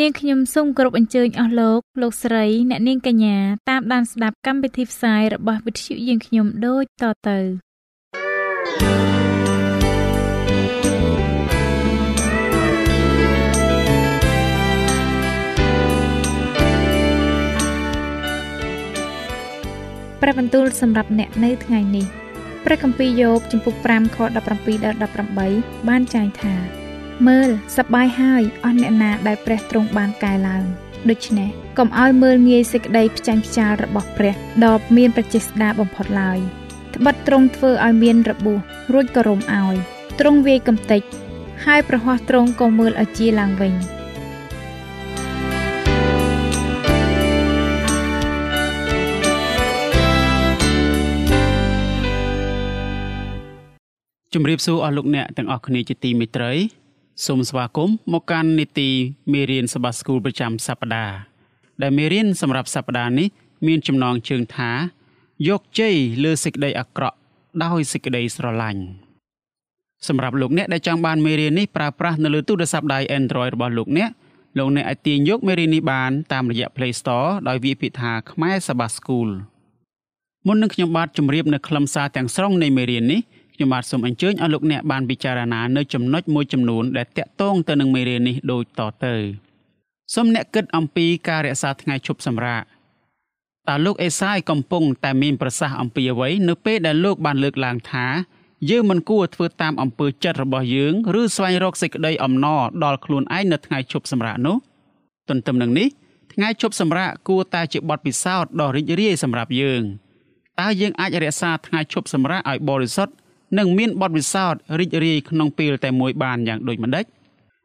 នាងខ្ញុំសូមគោរពអញ្ជើញអស់លោកលោកស្រីអ្នកនាងកញ្ញាតាមដានស្ដាប់កម្មវិធីផ្សាយរបស់វិទ្យុយើងខ្ញុំដូចតទៅព្រះបន្ទូលសម្រាប់អ្នកនៅថ្ងៃនេះព្រះគម្ពីរយោបជំពូក5ខ17ដល់18បានចែងថា មើលសប្បាយហើយអស់អ្នកណាដែលព្រះទ្រង់បានកែឡើងដូច្នេះកុំឲ្យមើលងាយសេចក្តីផ្ចាញ់ផ្ចាលរបស់ព្រះដ៏មានប្រជាស្ដាបំផុតឡើយត្បិតទ្រង់ធ្វើឲ្យមានរបួសរួចក៏រំឲ្យទ្រង់វាយកំទេចហើយប្រហោះទ្រង់ក៏មើលឲ្យជាឡើងវិញជំរាបសួរអស់លោកអ្នកទាំងអស់គ្នាជាទីមេត្រី សូមស្វាគមន៍មកកាន់នីតិមេរៀនសបាស្គូលប្រចាំសប្តាហ៍ដែលមេរៀនសម្រាប់សប្តាហ៍នេះមានចំណងជើងថាយកជ័យលើសេចក្តីអាក្រក់ដោយសេចក្តីស្រឡាញ់សម្រាប់លោកអ្នកដែលចង់បានមេរៀននេះប្រើប្រាស់នៅលើទូរស័ព្ទដៃ Android របស់លោកអ្នកលោកអ្នកអាចទាញយកមេរៀននេះបានតាមរយៈ Play Store ដោយវាយពាក្យថាខ្មែរសបាស្គូលមុននឹងខ្ញុំបាទជម្រាបនៅខ្លឹមសារទាំងស្រុងនៃមេរៀននេះ ខ្ញុំបាទសូមអញ្ជើញឲ្យលោកអ្នកបានពិចារណានៅចំណុចមួយចំនួនដែលតាក់ទងទៅនឹងមេរៀននេះដូចតទៅសូមអ្នកគិតអំពីការរក្សាថ្ងៃឈប់សម្រាកតើលោកអេសាយកំពុងតែមានប្រសាសន៍អំពីអ្វីនៅពេលដែលលោកបានលើកឡើងថាយើងមិនគួរធ្វើតាមអំពើចិត្តរបស់យើងឬស្វែងរកសេចក្តីអំណរដល់ខ្លួនឯងនៅថ្ងៃឈប់សម្រាកនោះទន្ទឹមនឹងនេះថ្ងៃឈប់សម្រាកគួរតែជាបទពិសោធន៍ដ៏រីករាយសម្រាប់យើងតើយើងអាចរក្សាថ្ងៃឈប់សម្រាកឲ្យបរិសុទ្ធ និងមានបទពិសោធន៍រីករាយក្នុងពេលតែមួយបានយ៉ាងដូចម្ដេច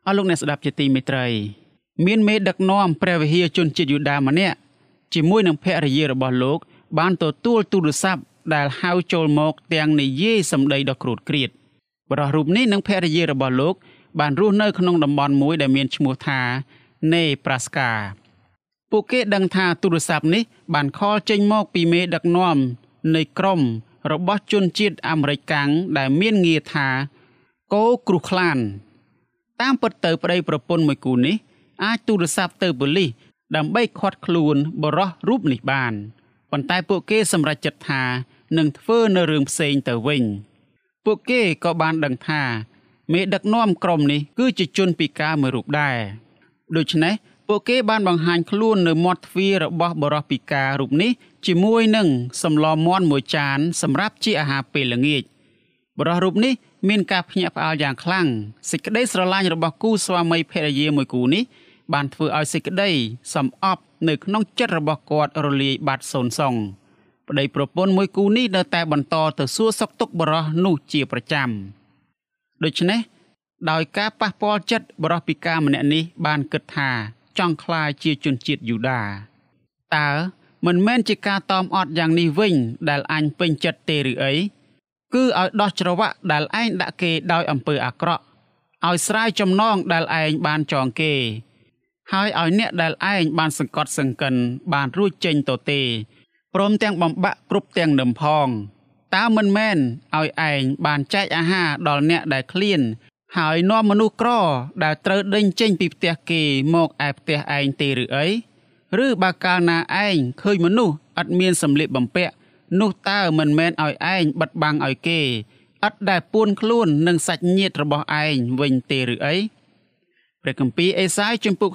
អស់លោកអ្នកស្ដាប់ជាទីមេត្រី មានមេដឹកនាំព្រះវិហារជនជាតិយូដាម្នាក់ជាមួយនឹងភរិយារបស់លោក បានទទួលទូរស័ព្ទដែលហៅចូលមកទាំងនិយាយសម្ដីដ៏គ្រូតគ្រៀតបរិះរូបនេះនិងភរិយារបស់លោក បានរស់នៅក្នុងតំបន់មួយដែលមានឈ្មោះថានេប្រាស្កាពួកគេដឹងថាទូរស័ព្ទនេះបានខលចេញមកពីមេដឹកនាំនៃក្រុម របស់ជនជាតិអាមេរិកកាំងដែលមានងារថាកោគ្រុះខ្លាន តាមពិតទៅប្តីប្រពន្ធមួយគូនេះ អាចទូរស័ព្ទទៅប៉ូលីសដើម្បីឃាត់ខ្លួនបរិះរូបនេះបានប៉ុន្តែពួកគេសម្រេចចិត្តថានឹងធ្វើនៅរឿងផ្សេងទៅវិញ ពួកគេក៏បានដឹងថាមេដឹកនាំក្រុមនេះគឺជាជនពិការមួយរូបដែរដូច្នេះ ពួកគេបានបង្ហាញខ្លួននៅមាត់ទ្វាររបស់បរិះពិការរូបនេះជាមួយនឹងសម្លមាន់មួយចាន សម្រាប់ជាអាហារពេលល្ងាចបរិះរូបនេះមានការភ្ញាក់ផ្អើលយ៉ាងខ្លាំងសេចក្តីស្រឡាញ់របស់គូស្វាមីភរិយាមួយគូនេះបានធ្វើឲ្យសេចក្តីសំអប់នៅក្នុងចិត្តរបស់គាត់រលាយបាត់សូន្យសងប្តីប្រពន្ធមួយគូនេះនៅតែបន្តទៅសួរសុខទុក្ខបរិះនោះជាប្រចាំដូច្នេះដោយការប៉ះពាល់ចិត្តបរិះពិការម្នាក់នេះបានគិតថា ចង់ក្លាយជាជនជាតិយូដាតើមិនមែនជាការតอมអត់យ៉ាងនេះវិញ ដែលអញពេញចិត្តទេឬអីគឺឲ្យដោះច្រវាក់ដែលឯងដាក់គេដោយអំពើអាក្រក់ឲ្យស្រាយចំណងដែលឯងបានចងគេ ហើយឲ្យអ្នកដែលឯងបានសង្កត់សង្កិន បានរួចចេញទៅទេព្រមទាំងបំបាក់គ្រប់ទាំងនឹមផងតើមិនមែនឲ្យឯងបានចែកអាហារដល់អ្នកដែលឃ្លាន ហើយនាំមនុស្សក្រដែលត្រូវដេញចេញពីផ្ទះគេមកឯផ្ទះឯងទេឬអីឬបើកាលណាឯងឃើញមនុស្សឥតមានសម្លៀកបំពាក់នោះតើមិនមែនឲ្យឯងបិទបាំងឲ្យគេឥតដែលពួនខ្លួននឹងសាច់ញាតិរបស់ឯងវិញទេឬអីព្រះគម្ពីរអេសាយជំពូក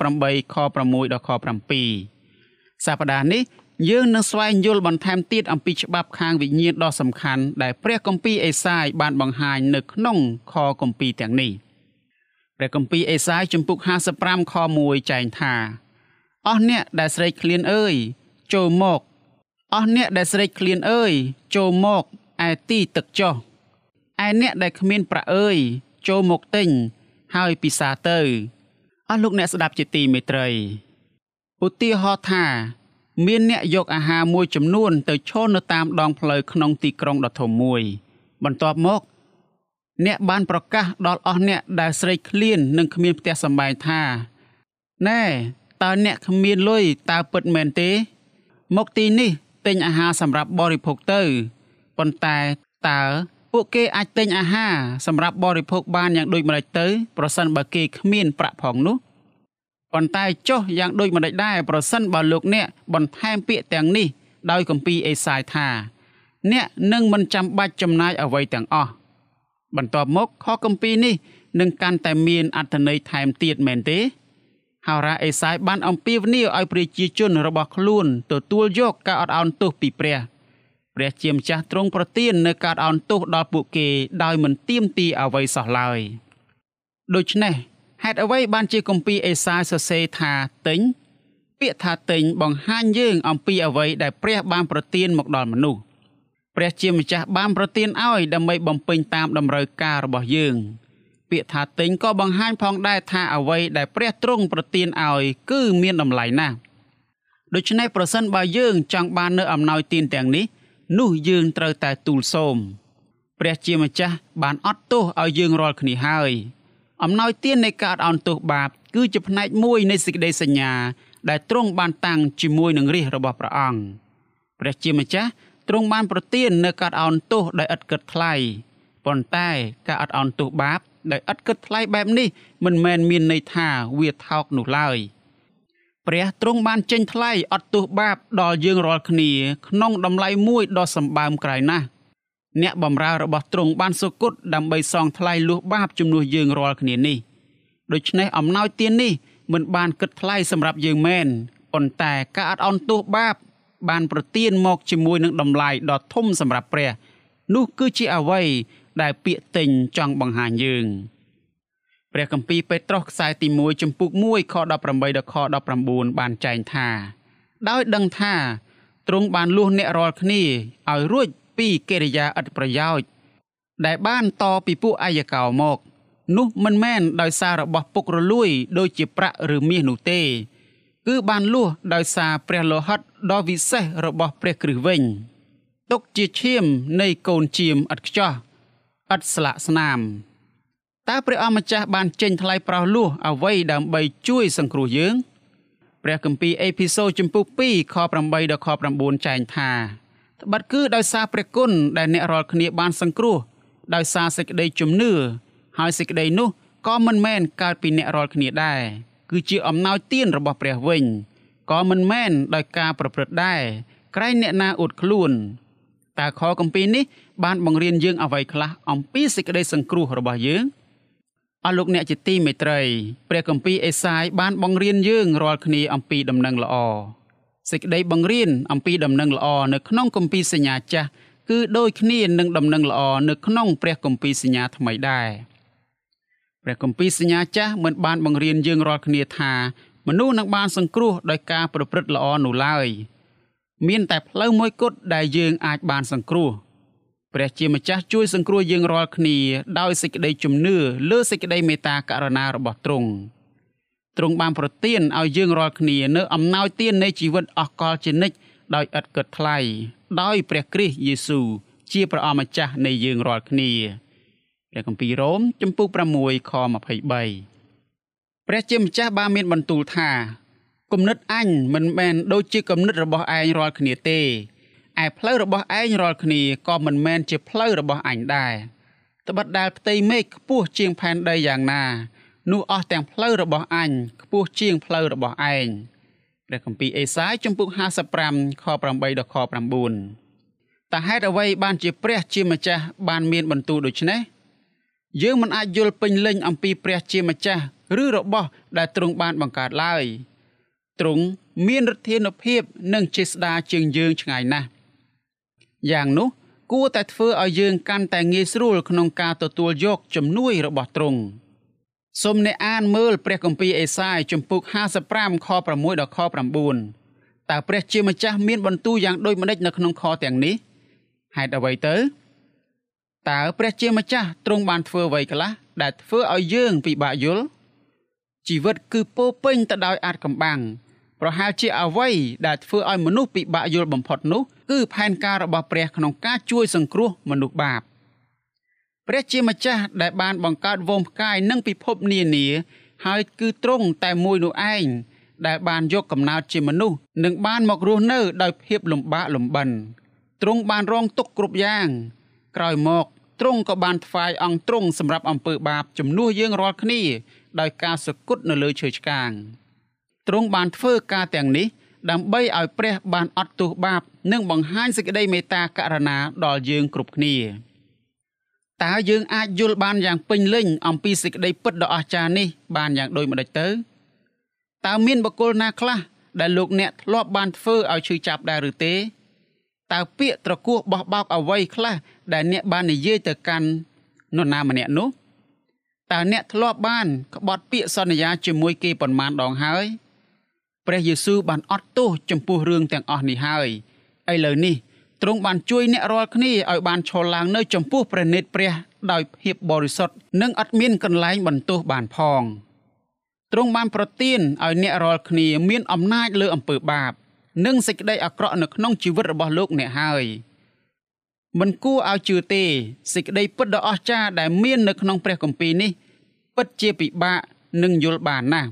58ខ6ដល់ខ7សប្តាហ៍នេះ យើងនឹងស្វែងយល់បន្ថែមទៀតអំពីច្បាប់ខាងវិញ្ញាណដ៏សំខាន់ដែលព្រះគម្ពីរអេសាយបានបង្ហាញនៅក្នុងខគម្ពីរទាំងនេះព្រះគម្ពីរអេសាយជំពូក55ខ1ចែងថាអស់អ្នកដែលស្រេកឃ្លានអើយចូលមកអស់អ្នកដែលស្រេកឃ្លានអើយចូលមកឯទីទឹកចុះឯអ្នកដែលគ្មានប្រាក់អើយចូលមកទិញហើយពិសាទៅអស់លោកអ្នកស្ដាប់ជាទីមេត្រីឧទាហរណ៍ថា មានអ្នកយកអាហារមួយចំនួន ទៅឈរនៅតាមដងផ្លូវក្នុងទីក្រុងដ៏ធំមួយ បន្ទាប់មក អ្នកបានប្រកាសដល់អស់អ្នកដែលស្រេកឃ្លាននិងគ្មានផ្ទះសម្បែងថាណែតើអ្នកគ្មានលុយតើពិតមែនទេ មកទីនេះទិញអាហារសម្រាប់បរិភោគទៅប៉ុន្តែតើពួកគេអាចទិញអាហារសម្រាប់បរិភោគបានយ៉ាងដូចម្តេចទៅ ប្រសិនបើគេគ្មានប្រាក់ផងនោះ ប៉ុន្តែចុះយ៉ាងដូចម្តេចដែរប្រសិនបើលោកអ្នកបន្ថែមពាក្យទាំងនេះដោយគម្ពីរអេសាយថា អ្នកនឹងមិនចាំបាច់ចំណាយអ្វីទាំងអស់បន្ទាប់មកខគម្ពីរនេះនឹងកាន់តែមានអត្ថន័យថែមទៀតមែនទេហោរាអេសាយបានអំពាវនាវឲ្យប្រជាជនរបស់ខ្លួនទទួលយកការអត់ឱនទោសពីព្រះព្រះជាម្ចាស់ទ្រង់ប្រទាននៅការអោនទោសដល់ពួកគេដោយមិនទាមទារអ្វីសោះឡើយដូច្នេះ ហេតុអ្វីបានជាគម្ពីរអេសាយសរសេរថាទិញពាក្យថាទិញបង្ហាញយើងអំពីអ្វីដែលព្រះបានប្រទានមកដល់មនុស្សព្រះជាម្ចាស់បានប្រទានឲ្យដើម្បីបំពេញតាមតម្រូវការរបស់យើង ពាក្យថាទិញក៏បង្ហាញផងដែរថាអ្វីដែលព្រះទ្រង់ប្រទានឲ្យគឺមានតម្លៃណាស់ដូច្នេះប្រសិនបើយើងចង់បាននៅអំណោយទានទាំងនេះ នោះយើងត្រូវតែទូលសូមព្រះជាម្ចាស់បានអត់ទោសឲ្យយើងរាល់គ្នាហើយ អំណោយទាននៃការអត់ឱនទោសបាប គឺជាផ្នែកមួយនៃសេចក្តីសញ្ញា ដែលទ្រង់បានតាំងជាមួយនឹងរាជរបស់ព្រះអង្គព្រះជាម្ចាស់ទ្រង់បានប្រទាននៅការអត់ឱនទោសដោយឥតគិតថ្លៃប៉ុន្តែការអត់ឱនទោសបាបដោយឥតគិតថ្លៃបែបនេះមិនមែនមានន័យថាវាថោកនោះឡើយព្រះទ្រង់បានចេញថ្លៃអត់ទោសបាបដល់យើងរាល់គ្នា ក្នុងតម្លៃមួយដ៏សម្បើមក្រៃណាស់ អ្នកបម្រើរបស់ទ្រង់បានសុគតដើម្បីសងថ្លៃលួសបាបជំនួសយើងរាល់គ្នានេះដូច្នេះអំណោយទាននេះមិនបានគិតថ្លៃសម្រាប់យើងមែនប៉ុន្តែការអត់អន់ទោសបាប បានប្រទានមកជាមួយនឹងតម្លៃដ៏ធំសម្រាប់ព្រះ នោះគឺជាអ្វីដែលពាក្យទិញចង់បង្ហាញយើងព្រះគម្ពីរពេត្រុសខ្សែទី1ចំពុក1ខ18ដល់ខ19បានចែងថា ដោយដឹងថាទ្រង់បានលួសអ្នករាល់គ្នាឲ្យរួច ពីកិរិយាឥតប្រយោជន៍ដែលបានតពីពួកអាយកោមក នោះមិនមែនដោយសាររបស់ពុករលួយ ដូចជាប្រាក់ឬមាសនោះទេ គឺបានលួសដោយសារព្រះលោហិតដ៏វិសេសរបស់ព្រះគ្រិស្តវិញទុកជាឈាមនៃកូនជៀមឥតខ្ចោះឥតស្លាកស្នាមតើព្រះអម្ចាស់បានចេញថ្លៃប្រោសលួសអ្វីដើម្បីជួយសង្គ្រោះយើង ព្រះគម្ពីរអេភីសូចំពុក2ខ8ដល់ខ9ចែងថា ត្បិតគឺដោយសារព្រះគុណដែលអ្នករាល់គ្នាបានសង្គ្រោះដោយសារសេចក្តីជំនឿហើយសេចក្តីនោះក៏មិនមែនកើតពីអ្នករាល់គ្នាដែរគឺជាអំណោយទានរបស់ព្រះវិញក៏មិនមែនដោយការប្រព្រឹត្តដែរក្រែងអ្នកណាអួតខ្លួនតើខគម្ពីរនេះបានបង្រៀនយើងអ្វីខ្លះអំពីសេចក្តីសង្គ្រោះរបស់យើងអស់លោកអ្នកជាទីមេត្រីព្រះគម្ពីរអេសាយបានបង្រៀនយើងរាល់គ្នាអំពីដំណឹងល្អ សេចក្តីបង្រៀនអំពីដំណឹងល្អនៅក្នុងគម្ពីរសញ្ញាចាស់គឺដូចគ្នានឹងដំណឹងល្អនៅក្នុងព្រះគម្ពីរសញ្ញាថ្មីដែរព្រះគម្ពីរសញ្ញាចាស់មិនបានបង្រៀនយើងរាល់គ្នាថាមនុស្សនឹងបានសង្គ្រោះដោយការប្រព្រឹត្តល្អនោះឡើយមានតែផ្លូវមួយគត់ដែលយើងអាចបានសង្គ្រោះព្រះជាម្ចាស់ជួយសង្គ្រោះយើងរាល់គ្នាដោយសេចក្តីជំនឿលើសេចក្តីមេត្តាករុណារបស់ទ្រង់ ទ្រង់បានប្រទានឲ្យយើងរាល់គ្នានៅអំណោយទាននៃជីវិតអស់កលជានិច្ចដោយឥតគិតថ្លៃដោយព្រះគ្រីស្ទយេស៊ូវជាព្រះអម្ចាស់នៃយើងរាល់គ្នាព្រះគម្ពីររ៉ូមចំពុក6ខ23ព្រះជាម្ចាស់បានមានបន្ទូលថាគំនិតអញមិនមែនដូចជាគំនិតរបស់ឯងរាល់គ្នាទេឯផ្លូវរបស់ឯងរាល់គ្នាក៏មិនមែនជាផ្លូវរបស់អញដែរត្បិតដែលផ្ទៃមេឃខ្ពស់ជាងផែនដីយ៉ាងណា នោះអស់ទាំងផ្លូវរបស់អញខ្ពស់ជាងផ្លូវរបស់ឯងព្រះគម្ពីរអេសាយជំពូក55ខ8ដល់ខ9តើហេតុអ្វីបានជាព្រះជាម្ចាស់បានមានបន្ទូលដូច្នេះយើងមិនអាចយល់ពេញលេញអំពីព្រះជាម្ចាស់ឬរបស់ដែលទ្រង់បានបង្កើតឡើយទ្រង់មានឫទ្ធានុភាពនិងចេស្តាជាងយើងឆ្ងាយណាស់យ៉ាងនោះគួរតែធ្វើឲ្យយើងកាន់តែងាយស្រួលក្នុងការទទួលយកជំនួយរបស់ទ្រង់ សូមអ្នកអានមើលព្រះគម្ពីរអេសាយជំពូក55ខ6ដល់ខ9តើព្រះជាម្ចាស់មានបន្ទូលយ៉ាងដូចម្តេចនៅក្នុងខទាំងនេះហេតុអ្វីទៅតើព្រះជាម្ចាស់ទ្រង់បានធ្វើអ្វីខ្លះដែលធ្វើឲ្យយើងពិបាកយល់ជីវិតគឺពោពេញទៅដោយអាចកំបាំងប្រហែលជាអ្វីដែលធ្វើឲ្យមនុស្សពិបាកយល់បំផុតនោះគឺផែនការរបស់ព្រះក្នុងការជួយសង្គ្រោះមនុស្សបាប ព្រះជាម្ចាស់ដែលបានបង្កើតវងផ្កាយនិងពិភពនានា ហើយគឺទ្រង់តែមួយនោះឯងដែលបានយកកំណើតជាមនុស្សនិងបានមករស់នៅដោយភាពលំបាកលំបិនទ្រង់បានរងទុក្ខគ្រប់យ៉ាង ក្រោយមកទ្រង់ក៏បានថ្វាយអង្គទ្រង់សម្រាប់អំពើបាបជំនួសយើងរាល់គ្នាដោយការសគត់នៅលើឈើឆ្កាងទ្រង់បានធ្វើការទាំងនេះ ដើម្បីឲ្យព្រះបានអត់ទោសបាប និងបង្ហាញសេចក្តីមេត្តាករុណាដល់យើងគ្រប់គ្នា តើយើងអាចយល់បានយ៉ាងពេញលេញអំពីសេចក្តីពិតដ៏អស្ចារ្យនេះបានយ៉ាងដូចម្តេចទៅតើមានបុគ្គលណាខ្លះដែលលោកអ្នកធ្លាប់បានធ្វើឲ្យឈឺចាប់ដែរឬទេតើពាក្យត្រគោះបោះបោកអ្វីខ្លះដែលអ្នកបាននិយាយទៅកាន់នរណាម្នាក់នោះតើអ្នកធ្លាប់បានក្បត់ពាក្យសន្យាជាមួយគេប៉ុន្មានដងហើយព្រះយេស៊ូវបានអត់ទោសចំពោះរឿងទាំងអស់នេះហើយឥឡូវនេះ ទ្រង់បានជួយអ្នករាល់គ្នាឲ្យបានឈរឡើងនៅចំពោះព្រះនេតព្រះដោយភាពបរិសុទ្ធនិងអត់មានកន្លែងបន្ទោសបានផងទ្រង់បានប្រទានឲ្យអ្នករាល់គ្នាមានអំណាចលើអំពើបាប និងសេចក្តីអាក្រក់នៅក្នុងជីវិតរបស់លោកអ្នកហើយមិនគួរឲ្យជឿទេសេចក្តីពិតដ៏អស្ចារ្យដែលមាននៅក្នុងព្រះគម្ពីរនេះ ពិតជាពិបាកនឹងយល់បានណាស់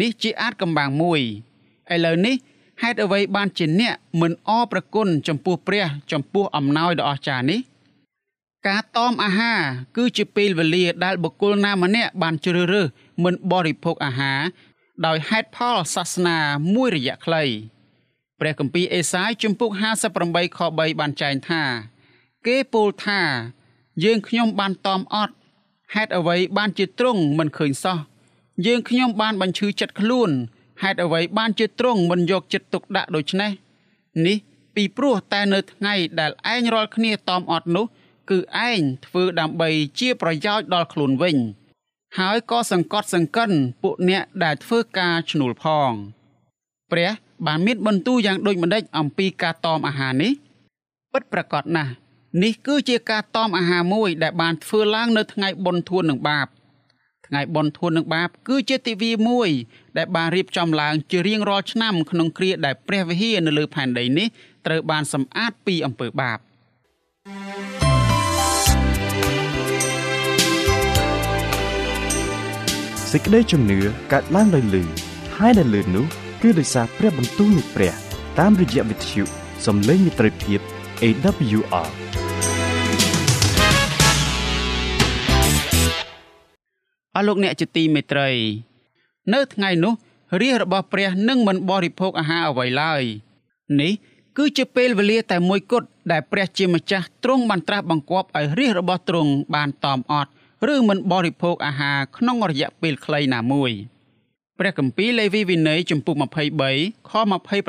នេះជាអាចកំបាំងមួយឥឡូវនេះ ហេតុអ្វីបានជាអ្នកមិនអរប្រគុណចំពោះព្រះ ចំពោះអំណោយដ៏អស្ចារ្យនេះ ការតមអាហារគឺជាពេលវេលាដែលបុគ្គលណាម្នាក់បានជ្រើសរើសមិនបរិភោគអាហារដោយហេតុផលសាសនាមួយរយៈខ្លីព្រះគម្ពីរអេសាយជំពូក58ខ3បានចែងថា គេពោលថា យើងខ្ញុំបានតមអត់ហេតុអ្វីបានជាទ្រង់មិនឃើញសោះយើងខ្ញុំបានបញ្ឈឺចិត្តខ្លួន ហេតុអ្វីបានជាទ្រង់មិនយកចិត្តទុកដាក់ដូច្នេះនេះពីព្រោះតែនៅថ្ងៃដែលឯងរាល់គ្នាតอมអត់នោះ គឺឯងធ្វើដើម្បីជាប្រយោជន៍ដល់ខ្លួនវិញ ហើយក៏សង្កត់សង្កិនពួកអ្នកដែលធ្វើការឈ្នួលផងព្រះបានមានបន្ទូលយ៉ាងដូចម្តេចអំពីការតอมអាហារនេះពិតប្រាកដណាស់នេះគឺជាការតอมអាហារមួយដែលបានធ្វើឡើងនៅថ្ងៃបុណ្យធួននឹងបាប ថ្ងៃបុណ្យធូននឹងបាប គឺជាទិវាមួយ ដែលបានរៀបចំឡើងជារៀងរាល់ឆ្នាំក្នុងគ្រាដែលព្រះវិហារនៅលើផែនដីនេះត្រូវបានសម្អាតពីអំពើបាបសេចក្តីជំនឿកើតឡើងដោយលឺហើយដែលលឺនោះគឺដោយសារព្រះបន្ទូលនៃព្រះ តាមរយៈវិទ្យុសំឡេងមិត្តភាព AWR អស់លោកអ្នកជាទីមេត្រី នៅថ្ងៃនោះរាជរបស់ព្រះនឹងមិនបរិភោគអាហារអ្វីឡើយនេះគឺជាពេលវេលាតែមួយគត់ដែលព្រះជាម្ចាស់ទ្រង់បានត្រាស់បង្គាប់ឲ្យរាជរបស់ទ្រង់បានតមអត់ឬមិនបរិភោគអាហារក្នុងរយៈពេលខ្លីណាមួយព្រះគម្ពីរលេវីវិន័យចំពុក23ខ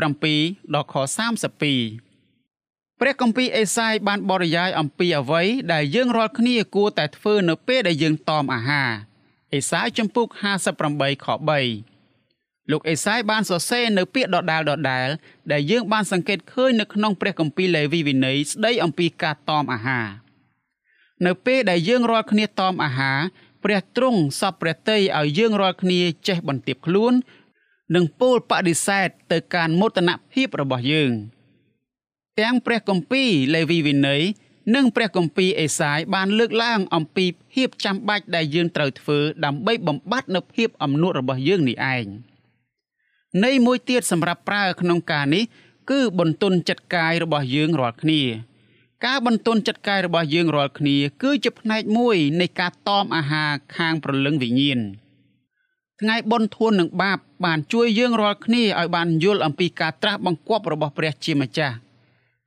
27ដល់ខ32ព្រះគម្ពីរអេសាយបានបរិយាយអំពីអ្វីដែលយើងរាល់គ្នាគួរតែធ្វើនៅពេលដែលយើងតមអាហារ អេសាយចំពុក58ខ3លោកអេសាយបានសរសេរនៅពាក្យដដាលដដាលដែលយើងបានសង្កេតឃើញនៅក្នុងព្រះគម្ពីរលេវីវិន័យស្ដីអំពីការតមអាហារនៅពេលដែលយើងរាល់គ្នាតមអាហារព្រះទ្រង់សពព្រះតីឲ្យយើងរាល់គ្នាចេះបន្ទាបខ្លួននិងពោលបដិសេធទៅការមោទនភាពរបស់យើង ទាំងព្រះគម្ពីរលេវីវិន័យ និងព្រះគម្ពីរអេសាយបានលើកឡើងអំពីភាពចាំបាច់ដែលយើងត្រូវធ្វើដើម្បីបំបត្តិនូវភាពអំនួតរបស់យើងនេះឯងន័យមួយទៀតសម្រាប់ប្រើក្នុងការនេះគឺបន្ទន់ចិត្តកាយរបស់យើងរាល់គ្នាការបន្ទន់ចិត្តកាយរបស់យើងរាល់គ្នា គឺជាផ្នែកមួយនៃការតមអាហារខាងប្រលឹងវិញ្ញាណថ្ងៃបុណ្យធួននឹងបាបបានជួយយើងរាល់គ្នាឲ្យបានយល់អំពីការត្រាស់បង្គាប់របស់ព្រះជាម្ចាស់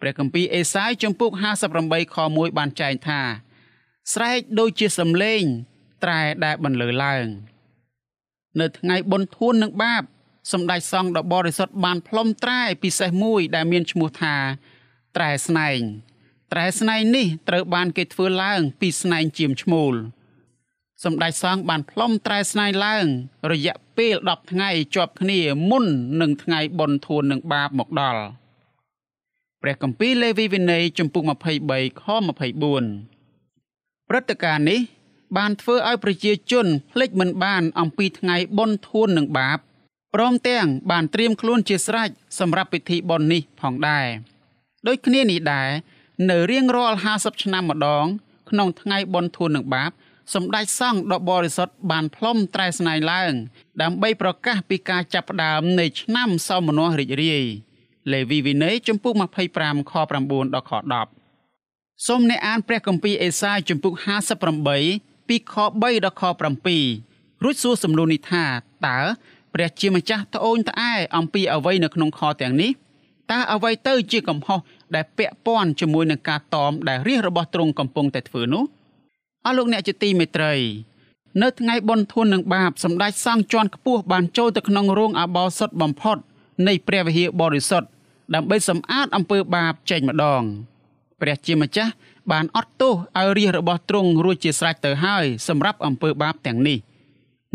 ព្រះគម្ពីរអេសាយជំពូក58ខ1បានចែងថា ស្រែកដូចជាសំឡេង ត្រែដែលបន្លឺឡើង នៅថ្ងៃបុណ្យធួននឹងបាបសម្ដេចសង្ឃដ៏បរិសុទ្ធបានផ្លុំត្រែពិសេសមួយដែលមានឈ្មោះថា ត្រែស្នែងត្រែស្នែងនេះត្រូវបានគេធ្វើឡើង ពីស្នែងជាមឈ្មោលសម្ដេចសង្ឃបានផ្លុំត្រែស្នែងឡើង រយៈពេល10ថ្ងៃជាប់គ្នាមុននឹងថ្ងៃបុណ្យធួននឹងបាបមកដល់ ព្រះគម្ពីរលេវីវិន័យជំពូក23ខ24ព្រឹត្តិការណ៍នេះ បានធ្វើឲ្យប្រជាជនភ្លេចមិនបានអំពីថ្ងៃបុណ្យធូននឹងបាបព្រមទាំងបានត្រៀមខ្លួនជាស្រេចសម្រាប់ពិធីបុណ្យនេះផងដែរដូចគ្នានេះដែរនៅរៀងរាល់50ឆ្នាំម្ដង ក្នុងថ្ងៃបុណ្យធូននឹងបាបសម្ដេចសង្ឃដ៏បរិសុទ្ធបានផ្លុំត្រែស្នៃឡើង ដើម្បីប្រកាសពីការចាប់ផ្ដើមនៃឆ្នាំសោមនស្សរីករាយ លេវីវិន័យជំពូក25ខ9ដល់ខ10សូមអ្នកអានព្រះគម្ពីរអេសាយជំពូក58ពីខ3ដល់ខ7រួចសួរសំណួរនេះថាតើព្រះជាម្ចាស់ត្អូញត្អែអំពីអ្វីនៅក្នុងខទាំងនេះតើអ្វីទៅជាកំហុសដែលពាក់ព័ន្ធជាមួយនឹងការតមដែលរាជរបស់ទ្រង់កំពុងតែធ្វើនោះអស់លោកអ្នកជាទីមេត្រីនៅថ្ងៃបុណ្យធននឹងបាបសម្ដេចសង្ឃជាន់ខ្ពស់បានចូលទៅក្នុងរោងអាបោសុតបំផុតនៃព្រះវិហារបរិសុទ្ធ ដើម្បីសម្អាតអំពើបាបចេញម្ដងព្រះជាម្ចាស់បានអត់ទោសឲ្យរាជរបស់ទ្រង់រួចជាស្រេចទៅហើយសម្រាប់អំពើបាបទាំងនេះ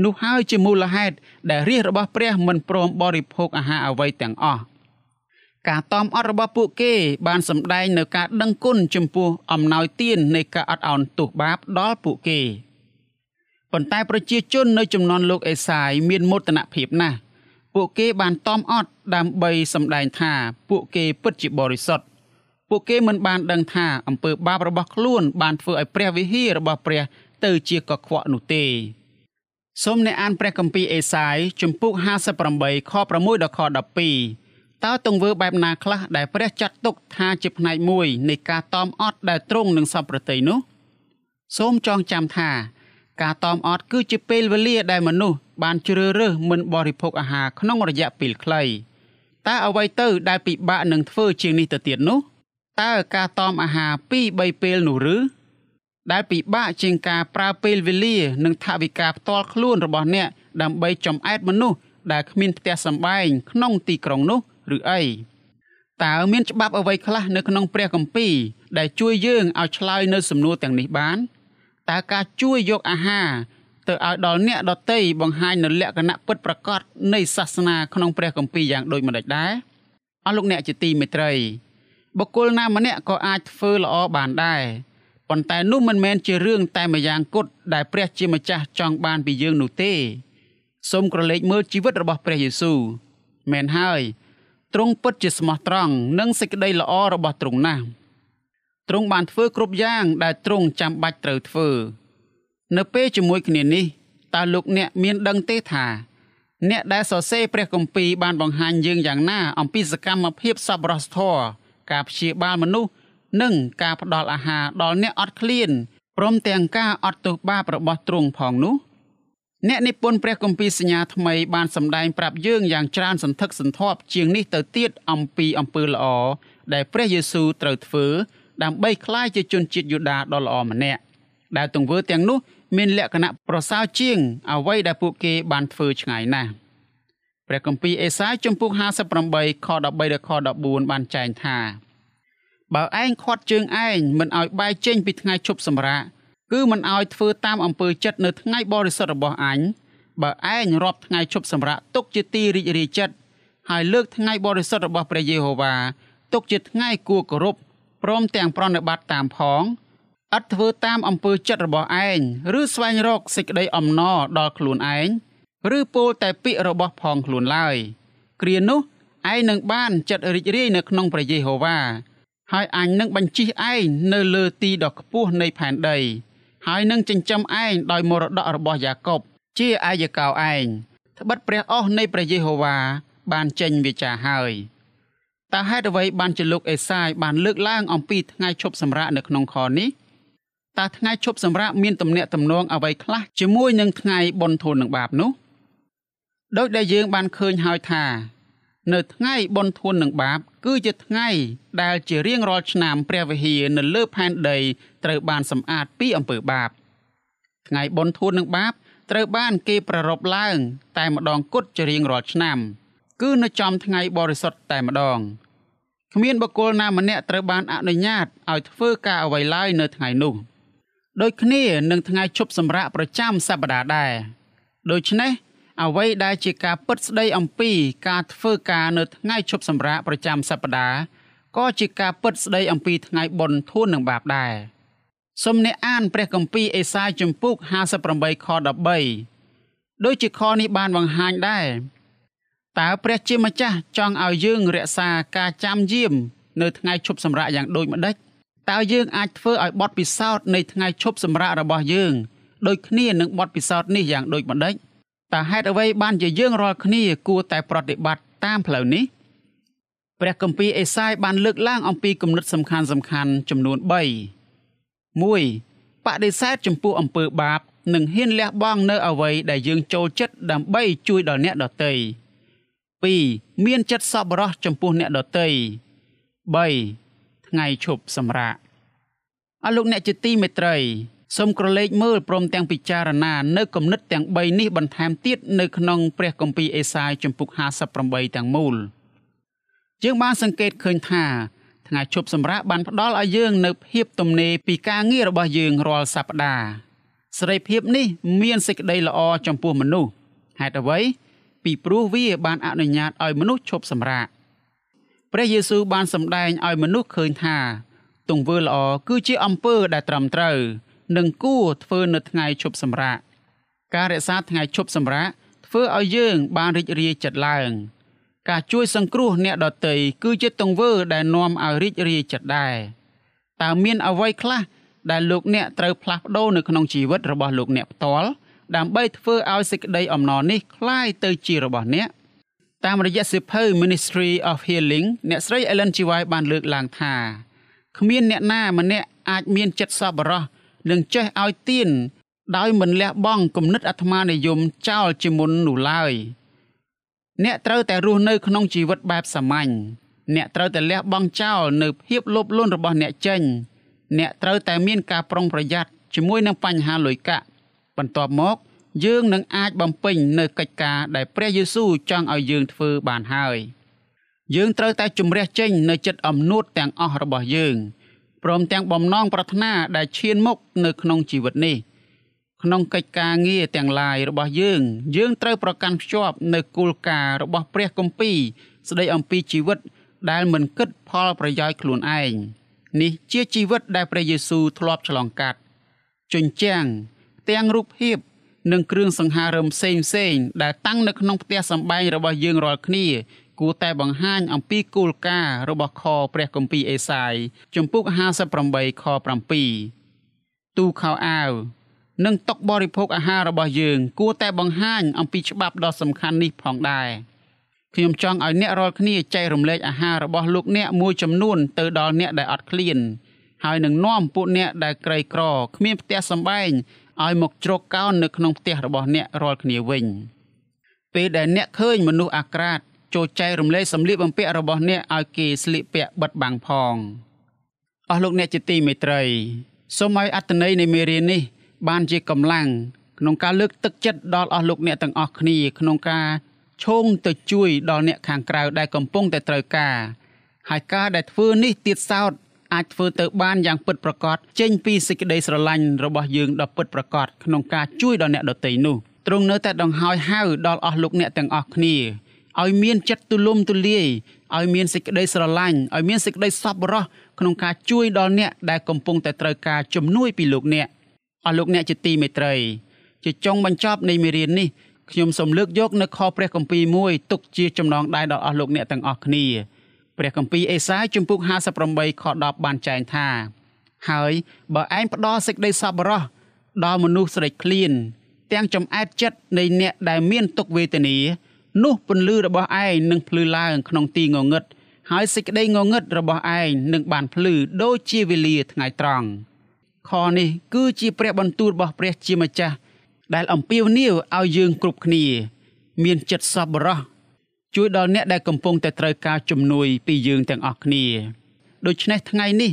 នោះហើយជាមូលហេតុដែលរាជរបស់ព្រះមិនព្រមបរិភោគអាហារអ្វីទាំងអស់ការតอมអត់របស់ពួកគេបានសម្ដែងនៅការដឹងគុណចំពោះអំណោយទាននៃការអត់ឱនទោសបាបដល់ពួកគេប៉ុន្តែប្រជាជននៅចំនួនលោកអេសាយមានមោទនភាពណាស់ ពួកគេបានតอมអត់ដើម្បីសម្ដែងថាពួកគេពិតជាបរិសុទ្ធពួកគេមិនបានដឹងថាអំពើបាបរបស់ខ្លួនបានធ្វើឲ្យព្រះវិហាររបស់ព្រះទៅជាកខ្វក់នោះទេសូមអ្នកអានព្រះគម្ពីរអេសាយជំពូក58ខ6ដល់ខ12តើទង្វើបែបណាខ្លះដែលព្រះចាត់ទុកថាជាផ្នែកមួយនៃការតอมអត់ដែលទ្រង់នឹងសពប្រតិនោះសូមចងចាំថា ការតមអត់គឺជាពេលវេលាដែលមនុស្សបានជ្រើសរើសមិនបរិភោគអាហារក្នុងរយៈពេលខ្លីតើអ្វីទៅដែលពិបាកនឹងធ្វើជាងនេះទៅទៀតនោះតើការតមអាហារ2 3ពេលនោះឬដែលពិបាកជាងការប្រើពេលវេលានិងថវិកាផ្ទាល់ខ្លួនរបស់អ្នកដើម្បីចំអែតមនុស្សដែលគ្មានផ្ទះសម្បែងក្នុងទីក្រុងនោះឬអីតើមានច្បាប់អ្វីខ្លះនៅក្នុងព្រះគម្ពីរដែលជួយយើងឲ្យឆ្លើយនៅសំណួរទាំងនេះបាន។ តើការជួយយកអាហារទៅឲ្យដល់អ្នកដតីបង្ហាញនៅលក្ខណៈពិតប្រាកដនៃសាសនាក្នុងព្រះគម្ពីរយ៉ាងដូចម្តេចដែរអស់លោកអ្នកជាទីមេត្រីបុគ្គលណាម្នាក់ក៏អាចធ្វើល្អបានដែរប៉ុន្តែនោះមិនមែនជារឿងតែម្យ៉ាងគត់ដែលព្រះជាម្ចាស់ចង់បានពីយើងនោះទេសូមក្រឡេកមើលជីវិតរបស់ព្រះយេស៊ូវមែនហើយទ្រង់ពិតជាស្មោះត្រង់និងសេចក្តីល្អរបស់ទ្រង់ណាស់ ទ្រង់បានធ្វើគ្រប់យ៉ាងដែលទ្រង់ចាំបាច់ត្រូវធ្វើ នៅពេលជាមួយគ្នានេះតើលោកអ្នកមានដឹងទេថា អ្នកដែលសរសេរព្រះគម្ពីរបានបង្ហាញយើងយ៉ាងណា អំពីសកម្មភាពសប្បុរសធម៌ការព្យាបាលមនុស្សនិងការផ្ដល់អាហារដល់អ្នកអត់ឃ្លានព្រមទាំងការអត់ទោសបាបរបស់ទ្រង់ផងនោះអ្នកនិពន្ធព្រះគម្ពីរសញ្ញាថ្មីបានសម្ដែងប្រាប់យើងយ៉ាងច្រើនសន្ធឹកសន្ធាប់ជាងនេះទៅទៀតអំពីអំពើល្អដែលព្រះយេស៊ូវត្រូវធ្វើ ដើម្បីក្លាយជាជនជាតិយូដាដ៏ល្អម្នាក់ដែលទង្វើទាំងនោះមានលក្ខណៈប្រសើរជាងអ្វីដែលពួកគេបានធ្វើឆ្ងាយណាស់ព្រះគម្ពីរអេសាយជំពូក58ខ13ដល់ខ14បានចែងថាបើឯងខាត់ជើងឯងមិនឲ្យបែកចេញពីថ្ងៃឈប់សម្រាកគឺមិនឲ្យធ្វើតាមអំពើចិត្តនៅថ្ងៃបរិសុទ្ធរបស់អញបើឯងរាប់ថ្ងៃឈប់សម្រាកទុកជាទីរីករាយចិត្តហើយលើកថ្ងៃបរិសុទ្ធរបស់ព្រះយេហូវ៉ាទុកជាថ្ងៃគួរគោរព ព្រមទាំងប្រណិប័តតាមផងឥតធ្វើតាមអំពើចិត្តរបស់ឯងឬស្វែងរកសេចក្តីអំណរដល់ខ្លួនឯងឬពោលតែពាក្យរបស់ផងខ្លួនឡើយគ្រានោះឯងនឹងបានចិត្តរីករាយនៅក្នុងព្រះយេហូវ៉ាហើយអញនឹងបញ្ជិះឯងនៅលើទីដ៏ខ្ពស់នៃផែនដី ហើយនឹងចិញ្ចឹមឯងដោយមរតករបស់យ៉ាកុបជាអាយកោឯងត្បិតព្រះអស់នៃព្រះយេហូវ៉ាបានចេញវាចាហើយ តើហេតុអ្វីបានជាលោកអេសាយបានលើកឡើងអំពីថ្ងៃឈប់សម្រាកនៅក្នុងខនេះតើថ្ងៃឈប់សម្រាកមានទំនាក់ទំនងអ្វីខ្លះជាមួយនឹងថ្ងៃបុណ្យធូននឹងបាបនោះដោយដែលយើងបានឃើញហើយថា នៅថ្ងៃបុណ្យធូននឹងបាប គឺជាថ្ងៃដែលជារៀងរាល់ឆ្នាំព្រះវិហារនៅលើផែនដីត្រូវបានសម្អាតពីអំពើបាប ថ្ងៃបុណ្យធូននឹងបាបត្រូវបានគេប្រារព្ធឡើង តែម្ដងគត់ជារៀងរាល់ឆ្នាំ គឺនៅចំថ្ងៃបរិសុទ្ធតែម្ដងគ្មានបុគ្គលណាម្នាក់ត្រូវបានអនុញ្ញាតឲ្យធ្វើការអ្វីឡើយនៅថ្ងៃនោះដូចគ្នានឹងថ្ងៃឈប់សម្រាកប្រចាំសប្តាហ៍ដែរដូច្នេះអ្វីដែលជាការពិតស្ដីអំពីការធ្វើការនៅថ្ងៃឈប់សម្រាកប្រចាំសប្តាហ៍ក៏ជាការពិតស្ដីអំពីថ្ងៃបុណ្យធូននឹងបាបដែរសូមអ្នកអានព្រះគម្ពីរអេសាយជំពូក58ខ13ដូចជាខនេះបានបង្ហាញដែរ តើព្រះជាម្ចាស់ចង់ឲ្យយើងរក្សាការចាំយាម នៅថ្ងៃឈប់សម្រាកយ៉ាងដូចម្ដេចតើយើងអាចធ្វើឲ្យបទពិសោធន៍នៃថ្ងៃឈប់សម្រាករបស់យើងដូចគ្នានឹងបទពិសោធន៍នេះយ៉ាងដូចម្ដេចតើហេតុអ្វីបានជាយើងរាល់គ្នាគួរតែប្រតិបត្តិតាមផ្លូវនេះព្រះគម្ពីរអេសាយបានលើកឡើងអំពីគំនិតសំខាន់សំខាន់ចំនួន3 1 បដិសេធចំពោះអំពើបាប និងហ៊ានលះបង់នៅអ្វីដែលយើងចូលចិត្តដើម្បីជួយដល់អ្នកដទៃ2 មានចិត្តសប្បុរសចំពោះអ្នកដទៃ3ថ្ងៃឈប់សម្រាកអស់លោកអ្នកជាទីមេត្រីសូមក្រឡេកមើលព្រមទាំងពិចារណានៅគំនិតទាំង3នេះបន្ថែមទៀតនៅក្នុងព្រះគម្ពីរអេសាយជំពូក58ទាំងមូលយើងបានសង្កេតឃើញថាថ្ងៃឈប់សម្រាកបានផ្ដល់ឲ្យយើងនៅភាពទំនេរពីការងាររបស់យើងរាល់សប្តាហ៍សេរីភាពនេះមានសេចក្តីល្អចំពោះមនុស្សហេតុអ្វី ពីព្រោះវាបានអនុញ្ញាតឲ្យមនុស្សឈប់សម្រាកព្រះយេស៊ូវបានសម្ដែងឲ្យមនុស្សឃើញថាទង្វើល្អគឺជាអំពើដែលត្រឹមត្រូវនិងគួរធ្វើនៅថ្ងៃឈប់សម្រាកការរក្សាថ្ងៃឈប់សម្រាកធ្វើឲ្យយើងបានរីករាយចិត្តឡើង ការជួយសង្គ្រោះអ្នកដទៃគឺជាទង្វើដែលនាំឲ្យរីករាយចិត្តដែរតើមានអ្វីខ្លះដែលលោកអ្នកត្រូវផ្លាស់ប្ដូរនៅក្នុងជីវិតរបស់លោកអ្នកផ្ទាល់ ដើម្បីធ្វើឲ្យសេចក្តីអំណរនេះคล้ายទៅជារបស់អ្នកតាមរយៈសិភៅ Ministry of Healing អ្នកស្រី Ellen G. White បានលើកឡើងថាគ្មានអ្នកណាម្នាក់អាចមានចិត្តសប្បុរសនិងចេះឲ្យទានដោយមិនលះបង់គំនិតអាត្មានិយមចោលជាមុននោះឡើយអ្នកត្រូវតែរស់នៅក្នុងជីវិតបែបសាមញ្ញអ្នកត្រូវតែលះបង់ចោលនៅភាពលោភលន់របស់អ្នកចេញអ្នកត្រូវតែមានការប្រុងប្រយ័ត្នជាមួយនឹងបញ្ហាលុយកាក់ បន្ទាប់មក យើងនឹងអាចបំពេញនៅកិច្ចការដែលព្រះយេស៊ូវចង់ឲ្យយើងធ្វើបានហើយយើងត្រូវតែជំរះចេញនៅចិត្តអំនួតទាំងអស់របស់យើងព្រមទាំងបំណងប្រាថ្នាដែលឈានមុខនៅក្នុងជីវិតនេះក្នុងកិច្ចការងារទាំងឡាយរបស់យើង យើងត្រូវប្រកាន់ភ្ជាប់នៅគោលការណ៍របស់ព្រះគម្ពីរស្ដីអំពីជីវិត ដែលមិនគិតផលប្រយោជន៍ខ្លួនឯងនេះជាជីវិតដែលព្រះយេស៊ូវធ្លាប់ឆ្លងកាត់ជញ្ជាំង ទាំងរូបភាពនិងគ្រឿងសង្ហារឹមផ្សេងផ្សេងដែលតាំងនៅក្នុងផ្ទះសម្បែងរបស់យើងរាល់គ្នា គួរតែបង្ហាញអំពីគោលការណ៍របស់ខព្រះគម្ពីរអេសាយជំពូក58ខ7ទូខោអាវនិងតុបរិភោគអាហាររបស់យើង គួរតែបង្ហាញអំពីច្បាប់ដ៏សំខាន់នេះផងដែរខ្ញុំចង់ឲ្យអ្នករាល់គ្នាចែករំលែកអាហាររបស់លោកអ្នកមួយចំនួនទៅដល់អ្នកដែលអត់ឃ្លានហើយនឹងនាំពួកអ្នកដែលក្រីក្រគ្មានផ្ទះសម្បែង ឲ្យមកជ្រកកោននៅក្នុងផ្ទះរបស់អ្នករាល់គ្នាវិញពេលដែលអ្នកឃើញមនុស្សអាក្រាតចូលចែករំលែកសម្លៀកបំពាក់របស់អ្នកឲ្យគេស្លៀកពាក់បិទបាំងផងអស់លោកអ្នកជាទីមេត្រីសូមឲ្យអត្តន័យនៃមេរៀននេះ បានជាកម្លាំងក្នុងការលើកទឹកចិត្តដល់អស់លោកអ្នកទាំងអស់គ្នាក្នុងការឈោងទៅជួយដល់អ្នកខាងក្រៅដែលកំពុងតែត្រូវការហើយការដែលធ្វើនេះទៀតសោត អាចធ្វើទៅបានយ៉ាងពិតប្រាកដចេញពីសេចក្តីស្រឡាញ់របស់យើងដ៏ពិតប្រាកដក្នុងការជួយដល់អ្នកដទៃនោះទ្រង់នៅតែដង្ហោយហៅដល់អស់លោកអ្នកទាំងអស់គ្នាឲ្យមានចិត្តទូលំទូលាយឲ្យមានសេចក្តីស្រឡាញ់ឲ្យមានសេចក្តីសប្បុរសក្នុងការជួយដល់អ្នកដែលកំពុងតែត្រូវការជំនួយពីលោកអ្នកអស់លោកអ្នកជាទីមេត្រី ជាចុងបញ្ចប់នៃមេរៀននេះខ្ញុំសូមលើកយកនៅខព្រះគម្ពីរមួយទុកជាចំណងដៃដល់អស់លោកអ្នកទាំងអស់គ្នា ព្រះគម្ពីរអេសាយជំពូក58ខ10បានចែងថា ហើយបើឯងផ្ដល់សេចក្តីសប្បុរសដល់មនុស្សស្រេចឃ្លាន ទាំងចំអែតចិត្តនៃអ្នកដែលមានទុក្ខវេទនានោះពន្លឺរបស់ឯងនឹងភ្លឺឡើងក្នុងទីងងឹតហើយសេចក្តីងងឹតរបស់ឯងនឹងបានភ្លឺដូចជាវេលាថ្ងៃត្រង់ខនេះគឺជាព្រះបន្ទូលរបស់ព្រះជាម្ចាស់ដែលអំពាវនាវឲ្យយើងគ្រប់គ្នា មានចិត្តសប្បុរស ជួយដល់អ្នកដែលកំពុងតែត្រូវការជំនួយពីយើងទាំងអស់គ្នាដូច្នេះថ្ងៃនេះ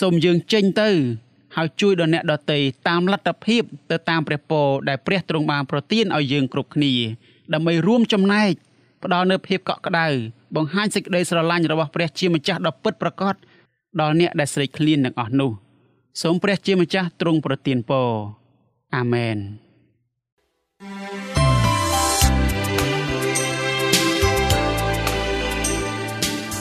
សូមយើងចេញទៅ ហើយជួយដល់អ្នកដទៃតាមលទ្ធភាពទៅតាមព្រះពរដែលព្រះទ្រង់បានប្រទានឲ្យយើងគ្រប់គ្នា ដើម្បីរួមចំណែកផ្ដល់នូវភាពកក់ក្ដៅបង្ហាញសេចក្តីស្រឡាញ់របស់ព្រះជាម្ចាស់ដ៏ពិតប្រាកដដល់អ្នកដែលស្រេកឃ្លានទាំងអស់នោះសូមព្រះជាម្ចាស់ទ្រង់ប្រទានពរអាមែន